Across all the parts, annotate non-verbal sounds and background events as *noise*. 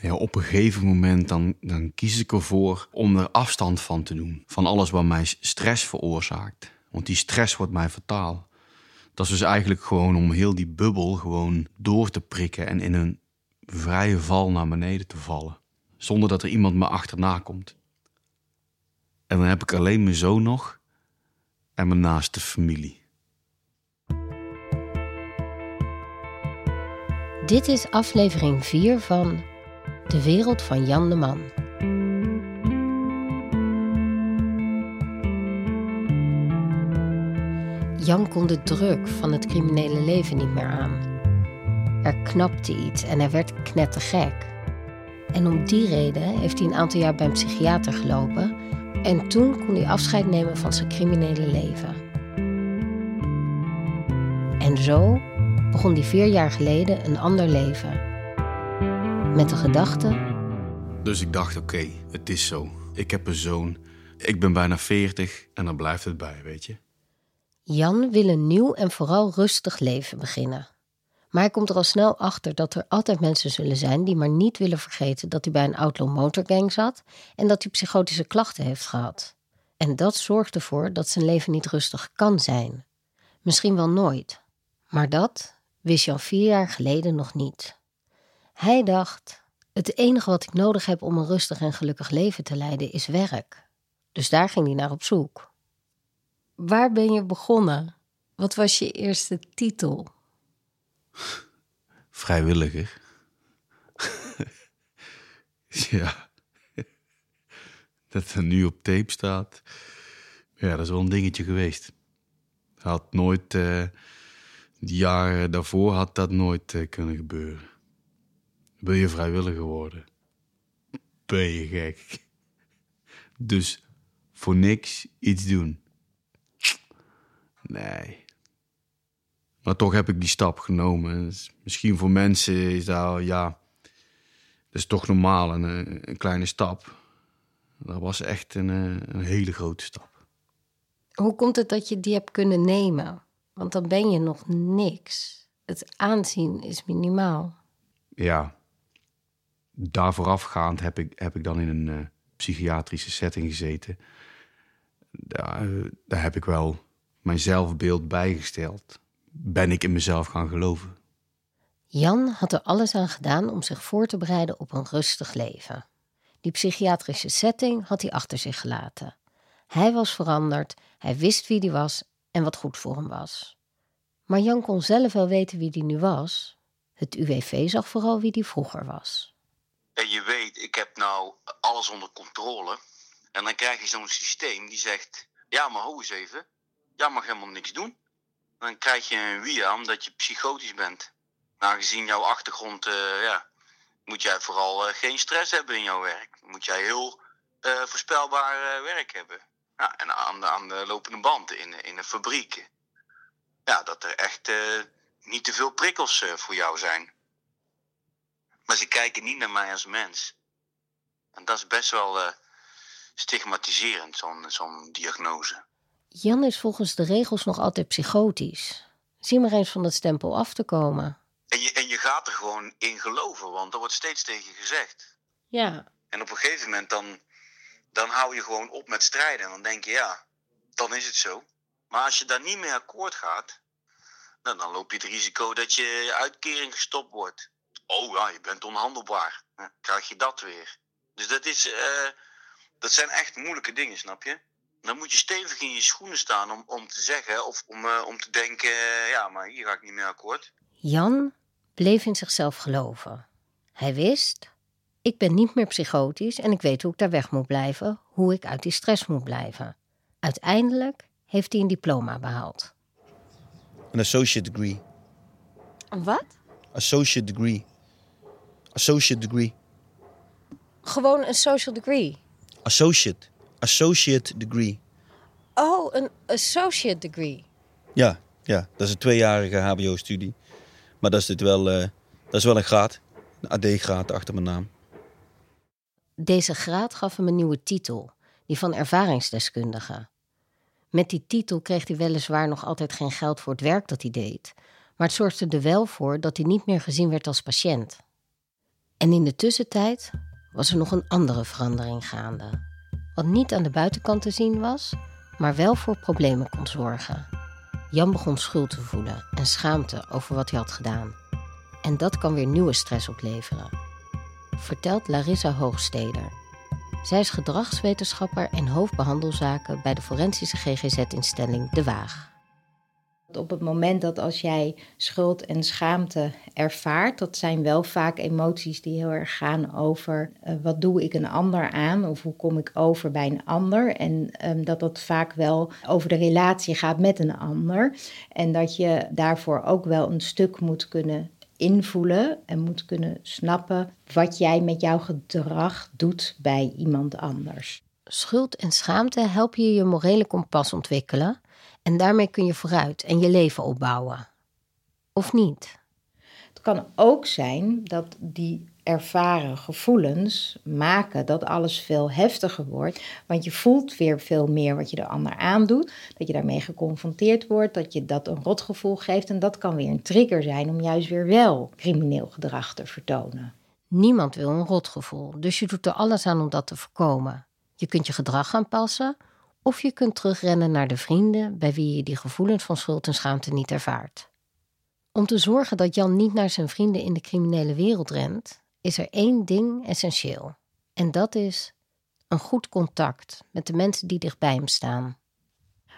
Ja, op een gegeven moment dan, dan kies ik ervoor om er afstand van te doen. Van alles wat mij stress veroorzaakt. Want die stress wordt mij fataal. Dat is dus eigenlijk gewoon om heel die bubbel gewoon door te prikken en in een vrije val naar beneden te vallen. Zonder dat er iemand me achterna komt. En dan heb ik alleen mijn zoon nog en mijn naaste familie. Dit is aflevering 4 van De wereld van Jan de Man. Jan kon de druk van het criminele leven niet meer aan. Er knapte iets en hij werd knettergek. En om die reden heeft hij een aantal jaar bij een psychiater gelopen en toen kon hij afscheid nemen van zijn criminele leven. En zo begon hij vier jaar geleden een ander leven. Met de gedachte. Dus ik dacht: oké, het is zo. Ik heb een zoon. Ik ben bijna 40 en dan blijft het bij, weet je. Jan wil een nieuw en vooral rustig leven beginnen. Maar hij komt er al snel achter dat er altijd mensen zullen zijn die maar niet willen vergeten dat hij bij een outlaw motorgang zat en dat hij psychotische klachten heeft gehad. En dat zorgt ervoor dat zijn leven niet rustig kan zijn. Misschien wel nooit. Maar dat wist Jan vier jaar geleden nog niet. Hij dacht: het enige wat ik nodig heb om een rustig en gelukkig leven te leiden is werk. Dus daar ging hij naar op zoek. Waar ben je begonnen? Wat was je eerste titel? *laughs* Vrijwilliger. *laughs* ja. *laughs* Dat er nu op tape staat. Ja, dat is wel een dingetje geweest. Had nooit. Uh, jaren daarvoor had dat nooit uh, kunnen gebeuren. Wil je vrijwilliger worden? Ben je gek? Dus voor niks iets doen. Nee. Maar toch heb ik die stap genomen. Dus misschien voor mensen is dat, ja, dat is toch normaal, een, een kleine stap. Dat was echt een, een hele grote stap. Hoe komt het dat je die hebt kunnen nemen? Want dan ben je nog niks. Het aanzien is minimaal. Ja, daar voorafgaand heb ik, heb ik dan in een uh, psychiatrische setting gezeten. Daar, daar heb ik wel mijn zelfbeeld bijgesteld ben ik in mezelf gaan geloven. Jan had er alles aan gedaan om zich voor te bereiden op een rustig leven. Die psychiatrische setting had hij achter zich gelaten. Hij was veranderd, hij wist wie hij was en wat goed voor hem was. Maar Jan kon zelf wel weten wie hij nu was. Het UWV zag vooral wie hij vroeger was. En je weet, ik heb nou alles onder controle. En dan krijg je zo'n systeem die zegt: Ja, maar hou eens even. Jij mag helemaal niks doen dan krijg je een wie omdat je psychotisch bent. Aangezien jouw achtergrond, uh, ja, moet jij vooral uh, geen stress hebben in jouw werk. Moet jij heel uh, voorspelbaar werk hebben. Ja, en aan de, aan de lopende band in, in de fabrieken. Ja, dat er echt niet te veel prikkels voor jou zijn. Maar ze kijken niet naar mij als mens. En dat is best wel stigmatiserend, zo'n zo'n diagnose. Jan is volgens de regels nog altijd psychotisch. Zie maar eens van dat stempel af te komen. En je, en je gaat er gewoon in geloven, want er wordt steeds tegen gezegd. Ja. En op een gegeven moment dan, dan hou je gewoon op met strijden. En dan denk je, ja, dan is het zo. Maar als je daar niet mee akkoord gaat, nou, dan loop je het risico dat je uitkering gestopt wordt. Oh ja, je bent onhandelbaar. Dan krijg je dat weer. Dus dat, is, uh, dat zijn echt moeilijke dingen, snap je? dan moet je stevig in je schoenen staan om, om te zeggen of om, uh, om te denken: uh, ja, maar hier ga ik niet meer akkoord. Jan bleef in zichzelf geloven. Hij wist: ik ben niet meer psychotisch en ik weet hoe ik daar weg moet blijven, hoe ik uit die stress moet blijven. Uiteindelijk heeft hij een diploma behaald. Een associate degree. Een wat? Associate degree. Associate degree. Gewoon een social degree. Associate associate degree. Oh, een associate degree. Ja, ja dat is een tweejarige HBO-studie. Maar dat is, dit wel, uh, dat is wel een graad. Een AD-graad achter mijn naam. Deze graad gaf hem een nieuwe titel, die van ervaringsdeskundige. Met die titel kreeg hij weliswaar nog altijd geen geld voor het werk dat hij deed, maar het zorgde er wel voor dat hij niet meer gezien werd als patiënt. En in de tussentijd was er nog een andere verandering gaande. Wat niet aan de buitenkant te zien was, maar wel voor problemen kon zorgen. Jan begon schuld te voelen en schaamte over wat hij had gedaan. En dat kan weer nieuwe stress opleveren. Vertelt Larissa Hoogsteder. Zij is gedragswetenschapper en hoofdbehandelzaken bij de forensische GGZ-instelling De Waag. Op het moment dat als jij schuld en schaamte ervaart, dat zijn wel vaak emoties die heel erg gaan over uh, wat doe ik een ander aan of hoe kom ik over bij een ander. En um, dat dat vaak wel over de relatie gaat met een ander. En dat je daarvoor ook wel een stuk moet kunnen invoelen en moet kunnen snappen wat jij met jouw gedrag doet bij iemand anders. Schuld en schaamte helpen je je morele kompas ontwikkelen en daarmee kun je vooruit en je leven opbouwen. Of niet? Het kan ook zijn dat die ervaren gevoelens maken dat alles veel heftiger wordt. Want je voelt weer veel meer wat je de ander aandoet. Dat je daarmee geconfronteerd wordt. Dat je dat een rotgevoel geeft. En dat kan weer een trigger zijn om juist weer wel crimineel gedrag te vertonen. Niemand wil een rotgevoel. Dus je doet er alles aan om dat te voorkomen. Je kunt je gedrag aanpassen. Of je kunt terugrennen naar de vrienden bij wie je die gevoelens van schuld en schaamte niet ervaart. Om te zorgen dat Jan niet naar zijn vrienden in de criminele wereld rent, is er één ding essentieel. En dat is een goed contact met de mensen die dichtbij hem staan.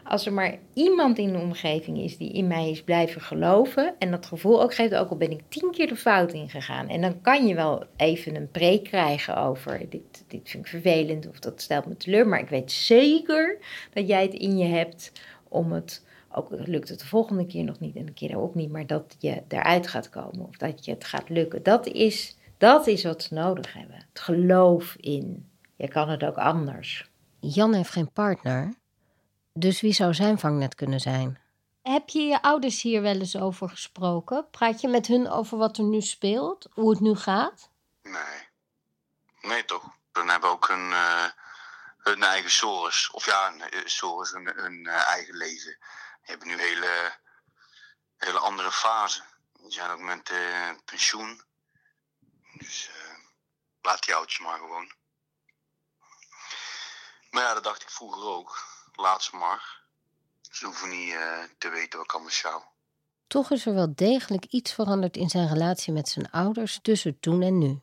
Als er maar iemand in de omgeving is die in mij is blijven geloven en dat gevoel ook geeft, ook al ben ik tien keer de fout ingegaan. En dan kan je wel even een preek krijgen over dit, dit vind ik vervelend of dat stelt me teleur. Maar ik weet zeker dat jij het in je hebt om het, ook lukt het de volgende keer nog niet en een keer ook niet, maar dat je eruit gaat komen of dat je het gaat lukken. Dat is dat is wat ze nodig hebben. Het geloof in. Je kan het ook anders. Jan heeft geen partner, dus wie zou zijn vangnet kunnen zijn? Heb je je ouders hier wel eens over gesproken? Praat je met hun over wat er nu speelt, hoe het nu gaat? Nee. Nee, toch? Dan hebben ook hun, uh, hun eigen sores. Of ja, sores, hun, hun uh, eigen leven. Die hebben nu hele, hele andere fase. Die zijn ook met uh, pensioen. Dus uh, laat die oudjes maar gewoon. Maar ja, dat dacht ik vroeger ook. Laat ze maar. Ze hoeven niet uh, te weten wat ik allemaal zou. Toch is er wel degelijk iets veranderd in zijn relatie met zijn ouders tussen toen en nu.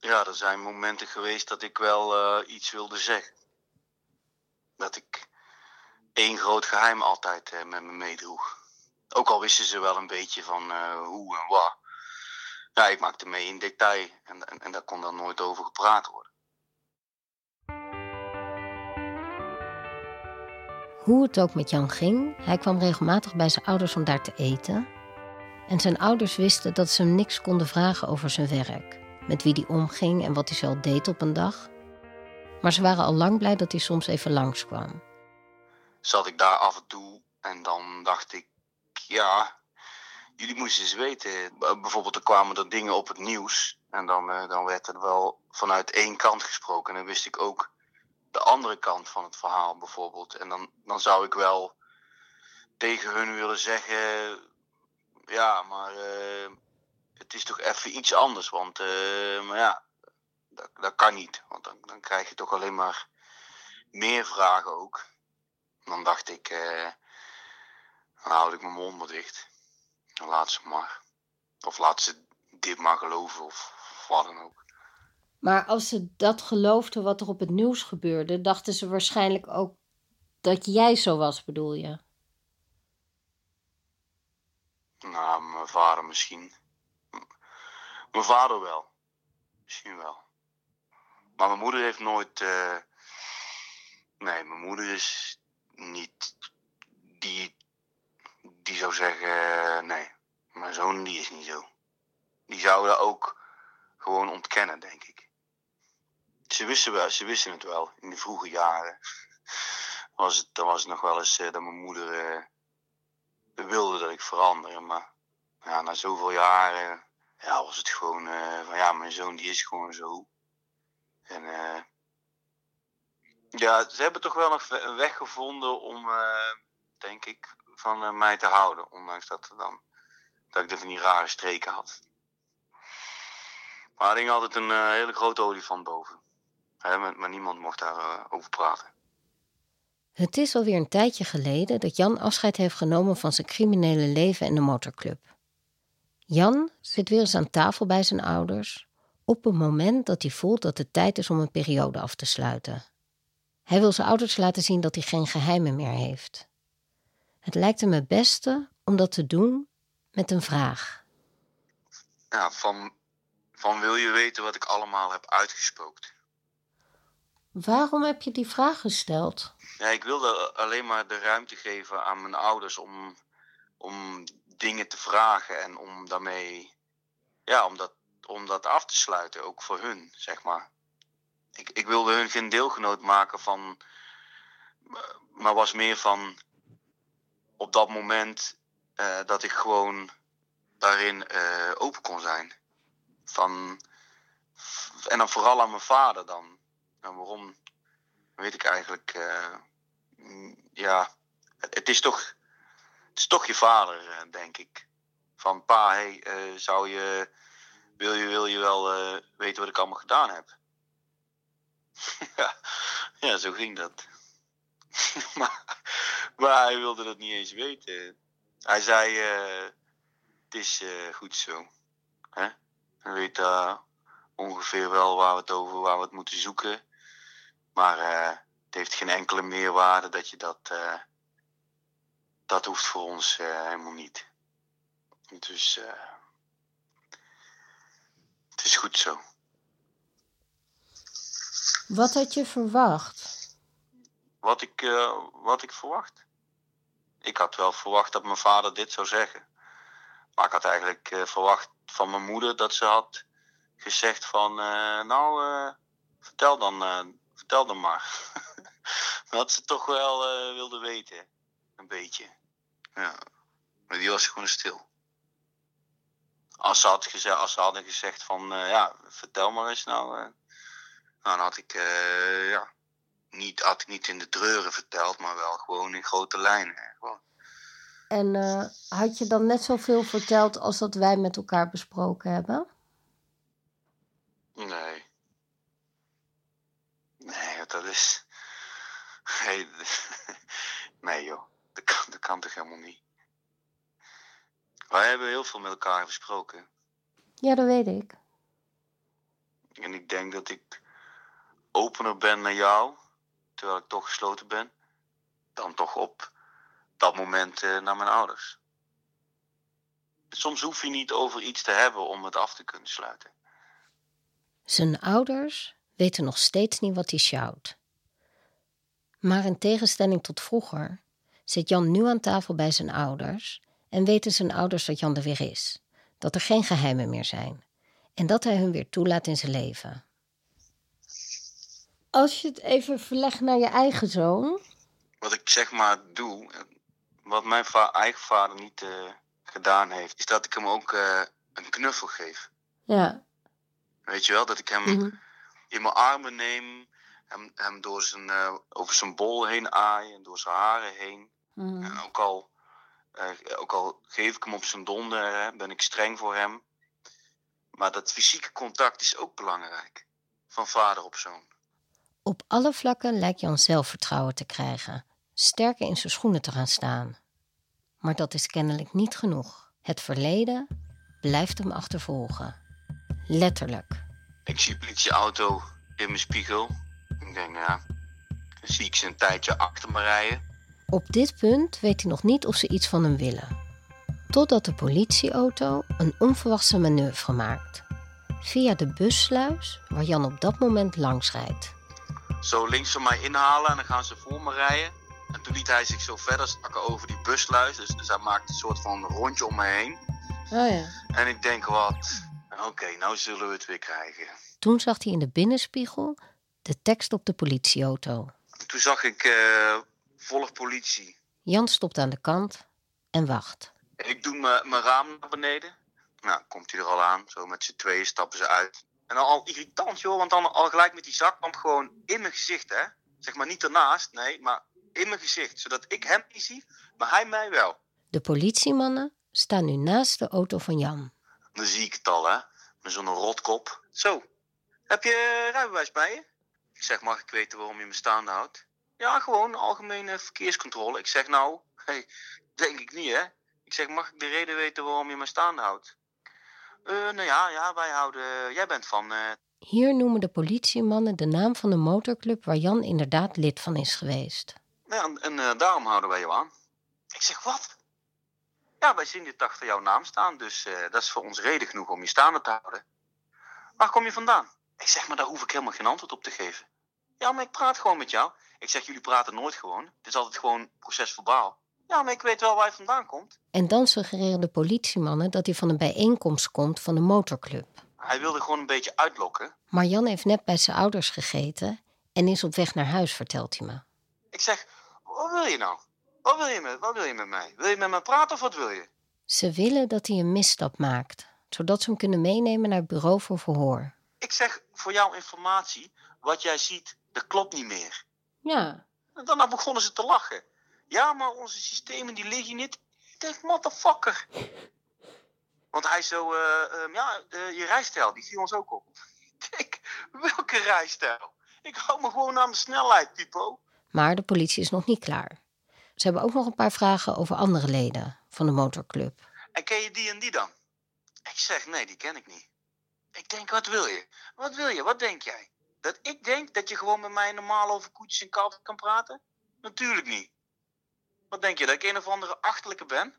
Ja, er zijn momenten geweest dat ik wel uh, iets wilde zeggen. Dat ik één groot geheim altijd met me meedroeg. Ook al wisten ze wel een beetje van hoe en wat ja, ik maakte mee in detail en, en, en daar kon dan nooit over gepraat worden. Hoe het ook met Jan ging, hij kwam regelmatig bij zijn ouders om daar te eten. En zijn ouders wisten dat ze hem niks konden vragen over zijn werk, met wie hij omging en wat hij zo deed op een dag. Maar ze waren al lang blij dat hij soms even langskwam. Zat ik daar af en toe en dan dacht ik, ja, jullie moesten eens weten, bijvoorbeeld er kwamen er dingen op het nieuws. En dan, uh, dan werd er wel vanuit één kant gesproken. En dan wist ik ook de andere kant van het verhaal bijvoorbeeld. En dan, dan zou ik wel tegen hun willen zeggen, ja, maar uh, het is toch even iets anders. Want, uh, maar ja, dat, dat kan niet. Want dan, dan krijg je toch alleen maar meer vragen ook. Dan dacht ik, dan houd ik mijn mond maar dicht. Laat ze maar. Of laat ze dit maar geloven of wat dan ook. Maar als ze dat geloofden wat er op het nieuws gebeurde, dachten ze waarschijnlijk ook dat jij zo was, bedoel je? Nou, mijn vader misschien. Mijn vader wel. Misschien wel. Maar mijn moeder heeft nooit. Uh... Nee, mijn moeder is niet die die zou zeggen, nee, mijn zoon die is niet zo. Die zou dat ook gewoon ontkennen, denk ik. Ze wisten, wel, ze wisten het wel, in de vroege jaren. Was het, dan was het nog wel eens uh, dat mijn moeder uh, wilde dat ik verander. Maar ja, na zoveel jaren ja, was het gewoon uh, van ja, mijn zoon die is gewoon zo. En ja, ze hebben toch wel een weg gevonden om, denk ik, van mij te houden. Ondanks dat, dan, dat ik er van die rare streken had. Maar er hing altijd een eh, hele grote olifant boven. Maar, niemand mocht daarover over praten. Het is alweer een tijdje geleden dat Jan afscheid heeft genomen van zijn criminele leven in de motorclub. Jan zit weer eens aan tafel bij zijn ouders op een moment dat hij voelt dat het tijd is om een periode af te sluiten. Hij wil zijn ouders laten zien dat hij geen geheimen meer heeft. Het lijkt hem het beste om dat te doen met een vraag. Ja, van, van wil je weten wat ik allemaal heb uitgespookt? Waarom heb je die vraag gesteld? Ja, ik wilde alleen maar de ruimte geven aan mijn ouders om, om dingen te vragen en om daarmee, ja, om dat, om dat af te sluiten, ook voor hun, zeg maar. Ik, ik wilde hun geen deelgenoot maken van, maar was meer van op dat moment eh, dat ik gewoon daarin eh, open kon zijn. Van, en dan vooral aan mijn vader dan. En waarom, weet ik eigenlijk. eh, mm, ja, het, is toch, het is toch je vader, eh, denk ik. Van pa, hey, eh, zou je, wil je, wil je wel weten wat ik allemaal gedaan heb? *laughs* ja, zo ging dat. *laughs* maar, hij wilde dat niet eens weten. Hij zei, het is goed zo. Hè? We weten eh, ongeveer wel waar we het over waar we het moeten zoeken. Maar eh, het heeft geen enkele meerwaarde dat je dat. eh, dat hoeft voor ons eh, helemaal niet. Dus. het is goed zo. Wat had je verwacht? Wat ik, wat ik verwacht. Ik had wel verwacht dat mijn vader dit zou zeggen. Maar ik had eigenlijk verwacht van mijn moeder dat ze had gezegd van... eh, nou, vertel, dan, vertel dan maar. *laughs* dat ze toch wel eh, wilde weten. Een beetje. Ja. Maar die was gewoon stil. Als ze, had gezegd, als ze hadden gezegd van... eh, ja, vertel maar eens nou... eh, dan had ik... ja, niet, had ik niet in de treuren verteld, maar wel gewoon in grote lijnen. Gewoon. En had je dan net zoveel verteld als dat wij met elkaar besproken hebben? Nee. Nee, dat is. Nee, *laughs* nee joh, dat kan, dat kan toch helemaal niet. Wij hebben heel veel met elkaar besproken. Ja, dat weet ik. En ik denk dat ik opener ben naar jou, terwijl ik toch gesloten ben, dan toch op dat moment eh, naar mijn ouders. Soms hoef je niet over iets te hebben om het af te kunnen sluiten. Zijn ouders weten nog steeds niet wat hij sjouwt. Maar in tegenstelling tot vroeger zit Jan nu aan tafel bij zijn ouders en weten zijn ouders dat Jan er weer is. Dat er geen geheimen meer zijn en dat hij hun weer toelaat in zijn leven. Als je het even verlegt naar je eigen zoon. Wat ik zeg maar doe, wat mijn va- eigen vader niet eh, gedaan heeft, is dat ik hem ook eh, een knuffel geef. Ja. Weet je wel, dat ik hem Mhm. In mijn armen neem, hem, hem door zijn, eh, over zijn bol heen aai en door zijn haren heen. Mhm. En ook al, eh, ook al geef ik hem op zijn donder, hè, ben ik streng voor hem. Maar dat fysieke contact is ook belangrijk. Van vader op zoon. Op alle vlakken lijkt Jan zelfvertrouwen te krijgen, sterker in zijn schoenen te gaan staan. Maar dat is kennelijk niet genoeg. Het verleden blijft hem achtervolgen. Letterlijk. Ik zie politieauto in mijn spiegel. Ik denk, nou ja, dan zie ik ze een tijdje achter me rijden. Op dit punt weet hij nog niet of ze iets van hem willen. Totdat de politieauto een onverwachte manoeuvre maakt. Via de bussluis waar Jan op dat moment langs rijdt. Zo links van mij inhalen en dan gaan ze voor me rijden. En toen liet hij zich zo verder stakken over die busluis. Dus, dus hij maakte een soort van rondje om me heen. Oh ja. En ik denk, wat? Oké, nou zullen we het weer krijgen. Toen zag hij in de binnenspiegel de tekst op de politieauto. Toen zag ik eh volg politie. Jan stopt aan de kant en wacht. Ik doe mijn mijn raam naar beneden. Nou, komt hij er al aan. Zo met z'n tweeën stappen ze uit. En dan al irritant, joh. Want dan al gelijk met die zaklamp gewoon in mijn gezicht, hè. Zeg maar niet ernaast, nee. Maar in mijn gezicht. Zodat ik hem niet zie, maar hij mij wel. De politiemannen staan nu naast de auto van Jan. Dan zie ik het al, hè. Met zo'n rotkop. Zo, heb je rijbewijs bij je? Ik zeg, mag ik weten waarom je me staande houdt? Ja, gewoon algemene verkeerscontrole. Ik zeg, nou, *laughs* hey, denk ik niet hè. Ik zeg, mag ik de reden weten waarom je me staande houdt? Eh, nou ja, ja, wij houden, jij bent van... eh, Hier noemen de politiemannen de naam van de motorclub waar Jan inderdaad lid van is geweest. Ja, en, en eh, daarom houden wij jou aan. Ik zeg, wat? Ja, wij zien dit achter jouw naam staan, dus eh, dat is voor ons reden genoeg om je staande te houden. Waar kom je vandaan? Ik zeg, maar daar hoef ik helemaal geen antwoord op te geven. Ja, maar ik praat gewoon met jou. Ik zeg, jullie praten nooit gewoon. Het is altijd gewoon procesverbaal. Ja, maar ik weet wel waar je vandaan komt. En dan suggereren de politiemannen dat hij van een bijeenkomst komt van de motorclub. Hij wilde gewoon een beetje uitlokken. Maar Jan heeft net bij zijn ouders gegeten en is op weg naar huis, vertelt hij me. Ik zeg, wat wil je nou? Wat wil je met, wat wil je met mij? Wil je met me praten of wat wil je? Ze willen dat hij een misstap maakt, zodat ze hem kunnen meenemen naar het bureau voor verhoor. Ik zeg, voor jouw informatie, wat jij ziet, dat klopt niet meer. Ja. En daarna begonnen ze te lachen. Ja, maar onze systemen die liggen niet. Ik denk, motherfucker. Want hij zo, eh, ehm, ja, eh, je rijstijl, die viel ons ook op. *laughs* Ik denk, welke rijstijl? Ik hou me gewoon aan de snelheid, typo. Maar de politie is nog niet klaar. Ze hebben ook nog een paar vragen over andere leden van de motorclub. En ken je die en die dan? Ik zeg, nee, die ken ik niet. Ik denk, wat wil je? Wat wil je? Wat denk jij? Dat ik denk dat je gewoon met mij normaal over koetjes en kalven kan praten? Natuurlijk niet. Wat denk je, dat ik een of andere achterlijke ben?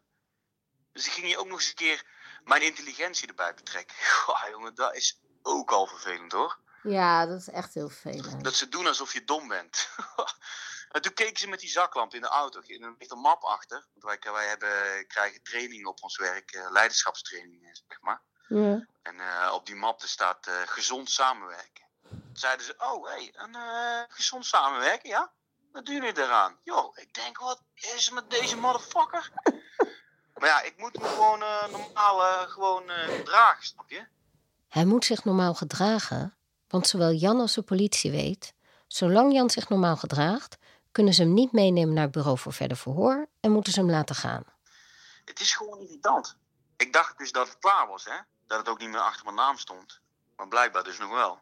Dus ik ging je ook nog eens een keer mijn intelligentie erbij betrekken. *laughs* Goh, jongen, dat is ook al vervelend hoor. Ja, dat is echt heel vervelend. Dat ze doen alsof je dom bent. *laughs* en toen keken ze met die zaklamp in de auto. En ligt een map achter. Want wij, wij hebben, krijgen training op ons werk, eh, leiderschapstraining, eh, zeg maar. Ja. En eh, op die map er staat gezond samenwerken. Toen zeiden ze, oh hé, hey, een gezond samenwerken, ja? Wat doen jullie eraan? Yo, ik denk, wat is er met deze motherfucker? *laughs* maar ja, ik moet me gewoon normaal gewoon gedragen, snap je? Hij moet zich normaal gedragen, want zowel Jan als de politie weet... zolang Jan zich normaal gedraagt, kunnen ze hem niet meenemen naar het bureau voor verder verhoor... en moeten ze hem laten gaan. Het is gewoon irritant. Ik dacht dus dat het klaar was, hè? Dat het ook niet meer achter mijn naam stond. Maar blijkbaar dus nog wel.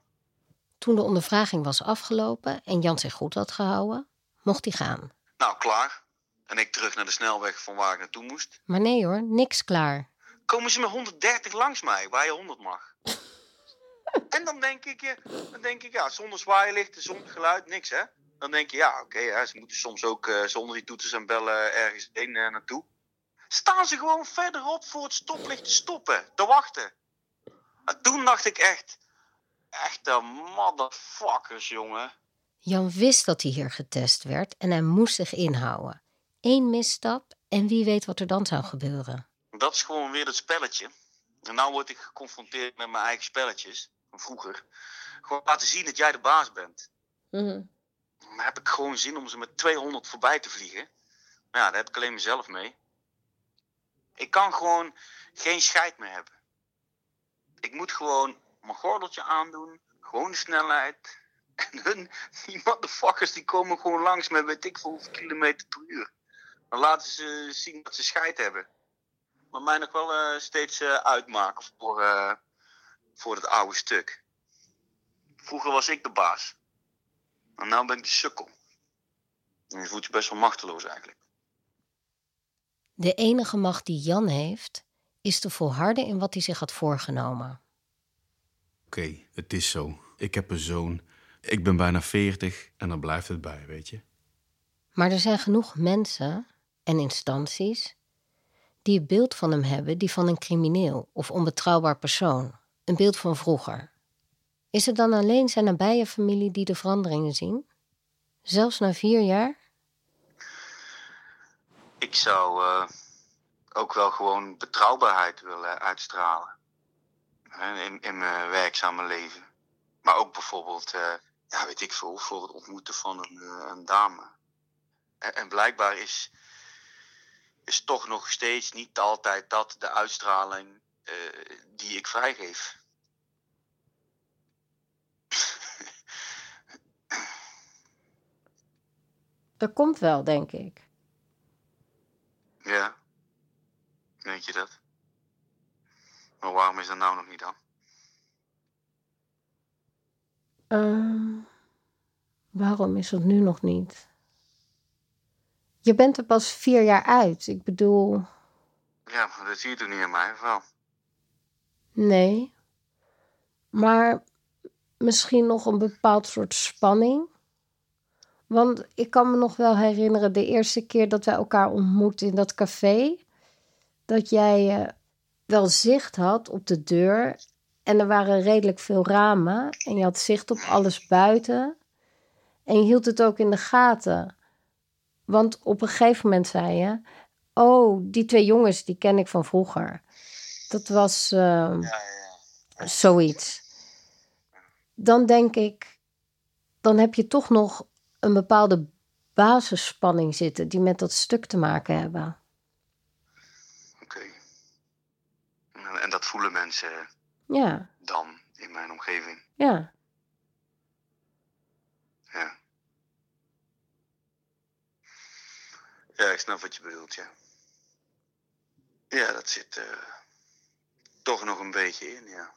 Toen de ondervraging was afgelopen en Jan zich goed had gehouden, mocht hij gaan. Nou, klaar. En ik terug naar de snelweg van waar ik naartoe moest. Maar nee hoor, niks klaar. Komen ze met 130 langs mij, waar je 100 mag. *laughs* en dan denk ik, dan denk ik, ja, zonder zwaailichten, zonder geluid, niks hè. Dan denk je, ja, oké, ze moeten soms ook eh, zonder die toeters en bellen ergens heen eh, naartoe. Staan ze gewoon verderop voor het stoplicht te stoppen, te wachten. En toen dacht ik echt, echte motherfuckers, jongen. Jan wist dat hij hier getest werd en hij moest zich inhouden. Eén misstap en wie weet wat er dan zou gebeuren. Dat is gewoon weer het spelletje. En nou word ik geconfronteerd met mijn eigen spelletjes van vroeger. Gewoon laten zien dat jij de baas bent. Maar heb ik gewoon zin om ze met 200 voorbij te vliegen. Maar ja, daar heb ik alleen mezelf mee. Ik kan gewoon geen scheid meer hebben. Ik moet gewoon mijn gordeltje aandoen. Gewoon snelheid. *laughs* En hun, die motherfuckers, die komen gewoon langs met weet ik veel hoeveel kilometer per uur. Dan laten ze zien dat ze scheid hebben. Maar mij nog wel eh, steeds eh, uitmaken voor, eh, voor het oude stuk. Vroeger was ik de baas. En nu ben ik de sukkel. En je voelt je best wel machteloos eigenlijk. De enige macht die Jan heeft, is te volharden in wat hij zich had voorgenomen. Oké, het is zo. Ik heb een zoon. Ik ben bijna 40 en dan blijft het bij, weet je. Maar er zijn genoeg mensen en instanties die het beeld van hem hebben die van een crimineel of onbetrouwbaar persoon. Een beeld van vroeger. Is het dan alleen zijn nabije familie die de veranderingen zien? Zelfs na vier jaar? Ik zou eh, ook wel gewoon betrouwbaarheid willen uitstralen. In, in mijn werkzame leven. Maar ook bijvoorbeeld, eh, ja, weet ik veel, voor het ontmoeten van een, eh, een dame. En, en blijkbaar is, is toch nog steeds niet altijd dat de uitstraling die ik vrijgeef. Dat komt wel, denk ik. Ja, denk je dat? Maar waarom is dat nou nog niet dan? Ehm, waarom is dat nu nog niet? Je bent er pas vier jaar uit. Ik bedoel, Ja, maar dat zie je toch niet aan mij, of wel? nee. Maar misschien nog een bepaald soort spanning. Want ik kan me nog wel herinneren de eerste keer dat wij elkaar ontmoetten in dat café. Dat jij eh, wel zicht had op de deur. En er waren redelijk veel ramen. En je had zicht op alles buiten. En je hield het ook in de gaten. Want op een gegeven moment zei je... Oh, die twee jongens, die ken ik van vroeger. Dat was eh, ja, ja. zoiets. Dan denk ik... Dan heb je toch nog een bepaalde basisspanning zitten... die met dat stuk te maken hebben. Oké. En, en dat voelen mensen Ja, dan in mijn omgeving. ja. Ja. Ja, ik snap wat je bedoelt, ja. Ja, dat zit eh, toch nog een beetje in, ja.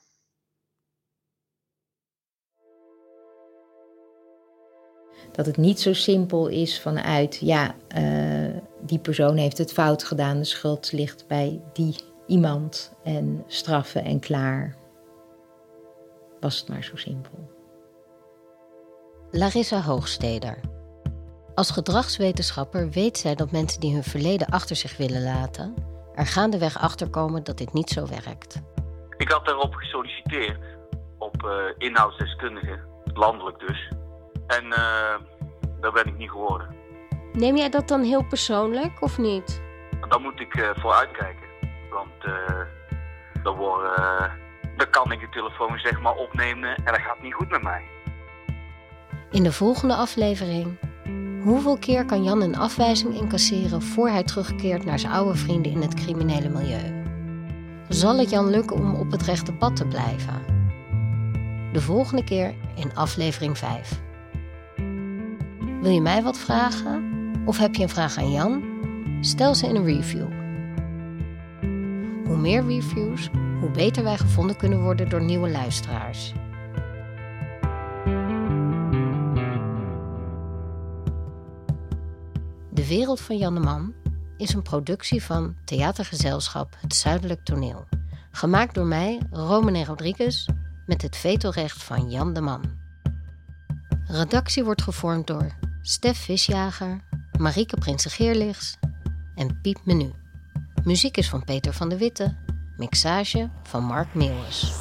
Dat het niet zo simpel is vanuit, ja, eh, die persoon heeft het fout gedaan, de schuld ligt bij die iemand en straffen en klaar. Was het maar zo simpel. Larissa Hoogsteder. Als gedragswetenschapper weet zij dat mensen die hun verleden achter zich willen laten, er gaandeweg achterkomen dat dit niet zo werkt. Ik had daarop gesolliciteerd, op eh, inhoudsdeskundige, landelijk dus. En eh, daar ben ik niet geworden. Neem jij dat dan heel persoonlijk of niet? Daar moet ik eh, voor uitkijken. Want eh dan, worden, eh, dan kan ik de telefoon zeg maar opnemen en dat gaat niet goed met mij. In de volgende aflevering. Hoeveel keer kan Jan een afwijzing incasseren voor hij terugkeert naar zijn oude vrienden in het criminele milieu? Zal het Jan lukken om op het rechte pad te blijven? De volgende keer in aflevering 5. Wil je mij wat vragen? Of heb je een vraag aan Jan? Stel ze in een review. Hoe meer reviews, hoe beter wij gevonden kunnen worden door nieuwe luisteraars. De Wereld van Jan de Man is een productie van theatergezelschap Het Zuidelijk Toneel. Gemaakt door mij, Romane Rodriguez, met het vetorecht van Jan de Man. Redactie wordt gevormd door Stef Visjager, Marieke Prinsen-Geerlichts en Piep Menu. Muziek is van Peter van de Witte, mixage van Mark Meeuwis.